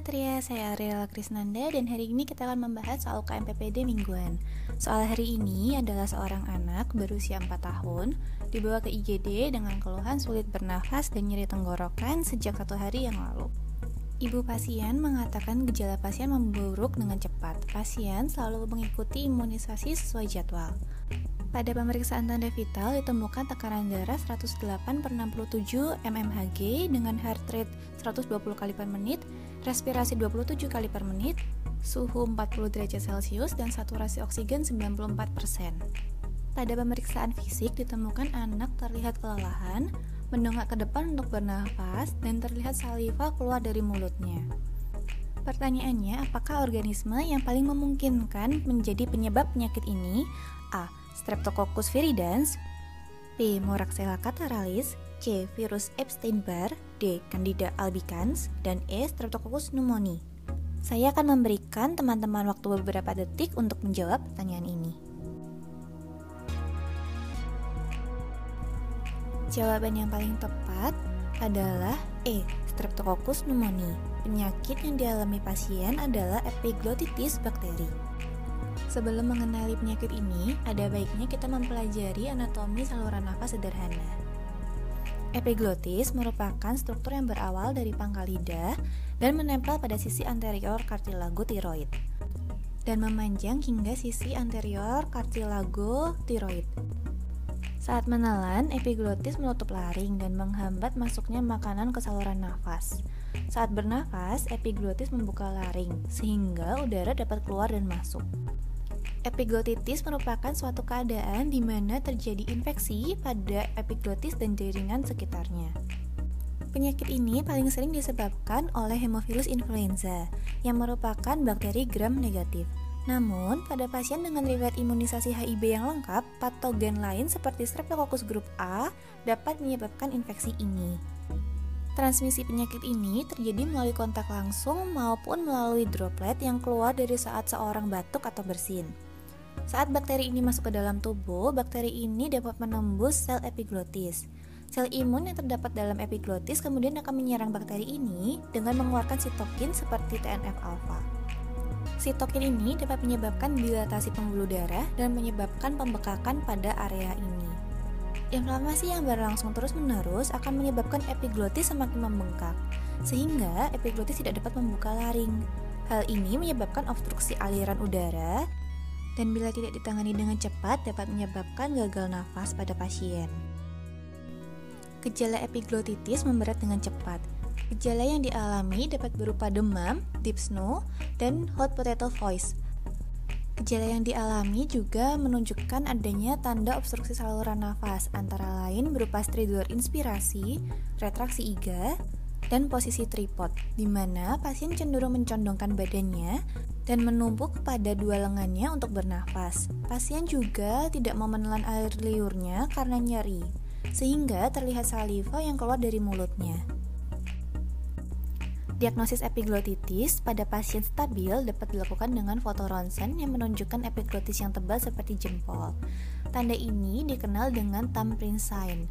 Satria, saya Ariel Krisnanda dan hari ini kita akan membahas soal KMPPD mingguan. Soal hari ini adalah seorang anak berusia 4 tahun dibawa ke IGD dengan keluhan sulit bernafas dan nyeri tenggorokan sejak satu hari yang lalu. Ibu pasien mengatakan gejala pasien memburuk dengan cepat. Pasien selalu mengikuti imunisasi sesuai jadwal. Pada pemeriksaan tanda vital ditemukan tekanan darah 108 per 67 mmHg dengan heart rate 120 kali per menit, respirasi 27 kali per menit, suhu 40 derajat Celcius dan saturasi oksigen 94%. Pada pemeriksaan fisik ditemukan anak terlihat kelelahan, mendongak ke depan untuk bernafas dan terlihat saliva keluar dari mulutnya. Pertanyaannya, apakah organisme yang paling memungkinkan menjadi penyebab penyakit ini? A. Streptococcus viridans, B. Moraxella cataralis, C. Virus Epstein-Barr, D. Candida albicans, dan E. Streptococcus pneumoniae. Saya akan memberikan teman-teman waktu beberapa detik untuk menjawab pertanyaan ini. Jawaban yang paling tepat adalah E. Streptococcus pneumoniae. Penyakit yang dialami pasien adalah epiglottitis bakteri. Sebelum mengenali penyakit ini, ada baiknya kita mempelajari anatomi saluran nafas sederhana. Epiglottis merupakan struktur yang berawal dari pangkal lidah dan menempel pada sisi anterior kartilago tiroid dan memanjang hingga sisi anterior kartilago tiroid. Saat menelan, epiglottis menutup laring dan menghambat masuknya makanan ke saluran nafas. Saat bernafas, epiglottis membuka laring sehingga udara dapat keluar dan masuk. Epiglotitis merupakan suatu keadaan di mana terjadi infeksi pada epiglotis dan jaringan sekitarnya. Penyakit ini paling sering disebabkan oleh Haemophilus influenza, yang merupakan bakteri gram negatif. Namun, pada pasien dengan riwayat imunisasi HIV yang lengkap, patogen lain seperti Streptococcus grup A dapat menyebabkan infeksi ini. Transmisi penyakit ini terjadi melalui kontak langsung maupun melalui droplet yang keluar dari saat seorang batuk atau bersin. Saat bakteri ini masuk ke dalam tubuh, bakteri ini dapat menembus sel epiglottis. Sel imun yang terdapat dalam epiglottis kemudian akan menyerang bakteri ini dengan mengeluarkan sitokin seperti TNF-alfa. Sitokin ini dapat menyebabkan dilatasi pembuluh darah dan menyebabkan pembekakan pada area ini. Inflamasi yang berlangsung terus-menerus akan menyebabkan epiglottis semakin membengkak, sehingga epiglottis tidak dapat membuka laring. Hal ini menyebabkan obstruksi aliran udara dan bila tidak ditangani dengan cepat dapat menyebabkan gagal nafas pada pasien. Gejala epiglottitis memberat dengan cepat. Gejala yang dialami dapat berupa demam, deep snow, dan hot potato voice. Gejala yang dialami juga menunjukkan adanya tanda obstruksi saluran nafas, antara lain berupa stridor inspirasi, retraksi iga, dan posisi tripod, di mana pasien cenderung mencondongkan badannya dan menumpuk pada dua lengannya untuk bernafas. Pasien juga tidak mau menelan air liurnya karena nyeri, sehingga terlihat saliva yang keluar dari mulutnya. Diagnosis epiglottitis pada pasien stabil dapat dilakukan dengan foto ronsen yang menunjukkan epiglottis yang tebal seperti jempol. Tanda ini dikenal dengan thumbprint sign.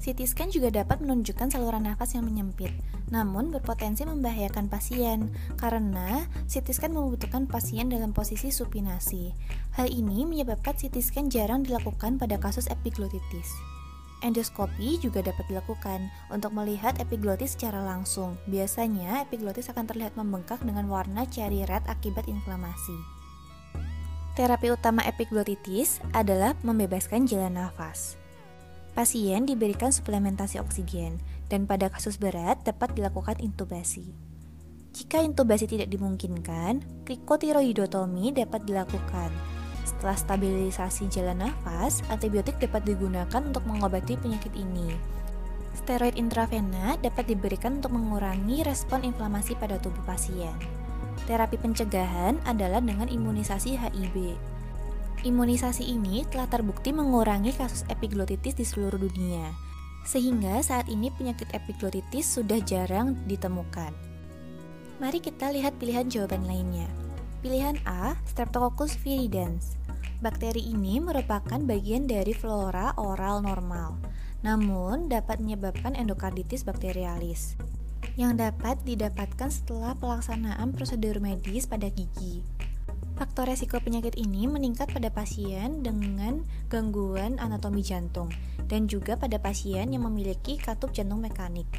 CT scan juga dapat menunjukkan saluran nafas yang menyempit, namun berpotensi membahayakan pasien karena CT scan membutuhkan pasien dalam posisi supinasi. Hal ini menyebabkan CT scan jarang dilakukan pada kasus epiglottitis. Endoskopi juga dapat dilakukan untuk melihat epiglottis secara langsung. Biasanya, epiglottis akan terlihat membengkak dengan warna cherry red akibat inflamasi. Terapi utama epiglottitis adalah membebaskan jalan nafas. Pasien diberikan suplementasi oksigen, dan pada kasus berat dapat dilakukan intubasi. Jika intubasi tidak dimungkinkan, krikotiroidotomi dapat dilakukan. Setelah stabilisasi jalan nafas, antibiotik dapat digunakan untuk mengobati penyakit ini. Steroid intravena dapat diberikan untuk mengurangi respon inflamasi pada tubuh pasien. Terapi pencegahan adalah dengan imunisasi HIV. Imunisasi ini telah terbukti mengurangi kasus epiglottitis di seluruh dunia, sehingga saat ini penyakit epiglottitis sudah jarang ditemukan. Mari kita lihat pilihan jawaban lainnya. Pilihan A, Streptococcus viridans. Bakteri ini merupakan bagian dari flora oral normal, namun dapat menyebabkan endokarditis bakterialis. yang dapat didapatkan setelah pelaksanaan prosedur medis pada gigi. Faktor resiko penyakit ini meningkat pada pasien dengan gangguan anatomi jantung dan juga pada pasien yang memiliki katup jantung mekanik.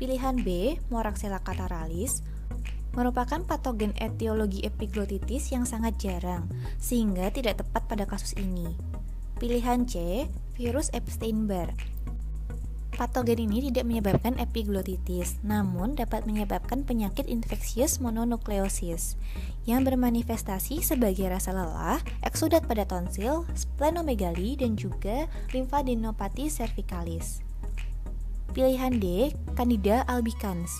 Pilihan B, Moraxella cataralis, merupakan patogen etiologi epiglotitis yang sangat jarang, sehingga tidak tepat pada kasus ini. Pilihan C, virus Epstein-Barr, Patogen ini tidak menyebabkan epiglotitis, namun dapat menyebabkan penyakit infeksius mononukleosis yang bermanifestasi sebagai rasa lelah, eksudat pada tonsil, splenomegali, dan juga limfadenopati cervicalis. Pilihan D, Candida albicans.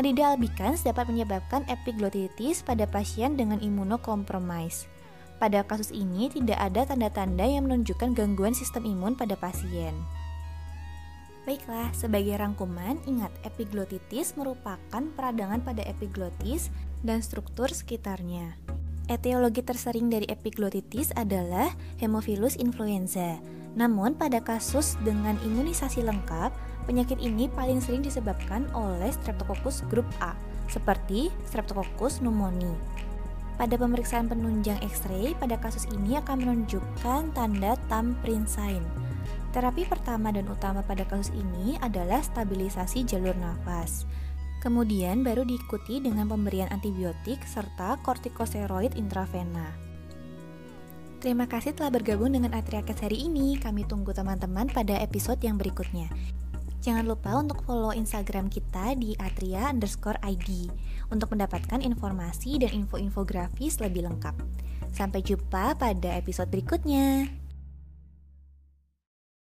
Candida albicans dapat menyebabkan epiglotitis pada pasien dengan imunokompromis. Pada kasus ini tidak ada tanda-tanda yang menunjukkan gangguan sistem imun pada pasien. Baiklah, sebagai rangkuman, ingat epiglotitis merupakan peradangan pada epiglotis dan struktur sekitarnya. Etiologi tersering dari epiglotitis adalah Haemophilus influenza. Namun, pada kasus dengan imunisasi lengkap, penyakit ini paling sering disebabkan oleh Streptococcus grup A, seperti Streptococcus pneumoniae. Pada pemeriksaan penunjang X-ray, pada kasus ini akan menunjukkan tanda thumbprint sign Terapi pertama dan utama pada kasus ini adalah stabilisasi jalur nafas. Kemudian baru diikuti dengan pemberian antibiotik serta kortikosteroid intravena. Terima kasih telah bergabung dengan Atriakes hari ini. Kami tunggu teman-teman pada episode yang berikutnya. Jangan lupa untuk follow Instagram kita di atria underscore ID untuk mendapatkan informasi dan info-infografis lebih lengkap. Sampai jumpa pada episode berikutnya.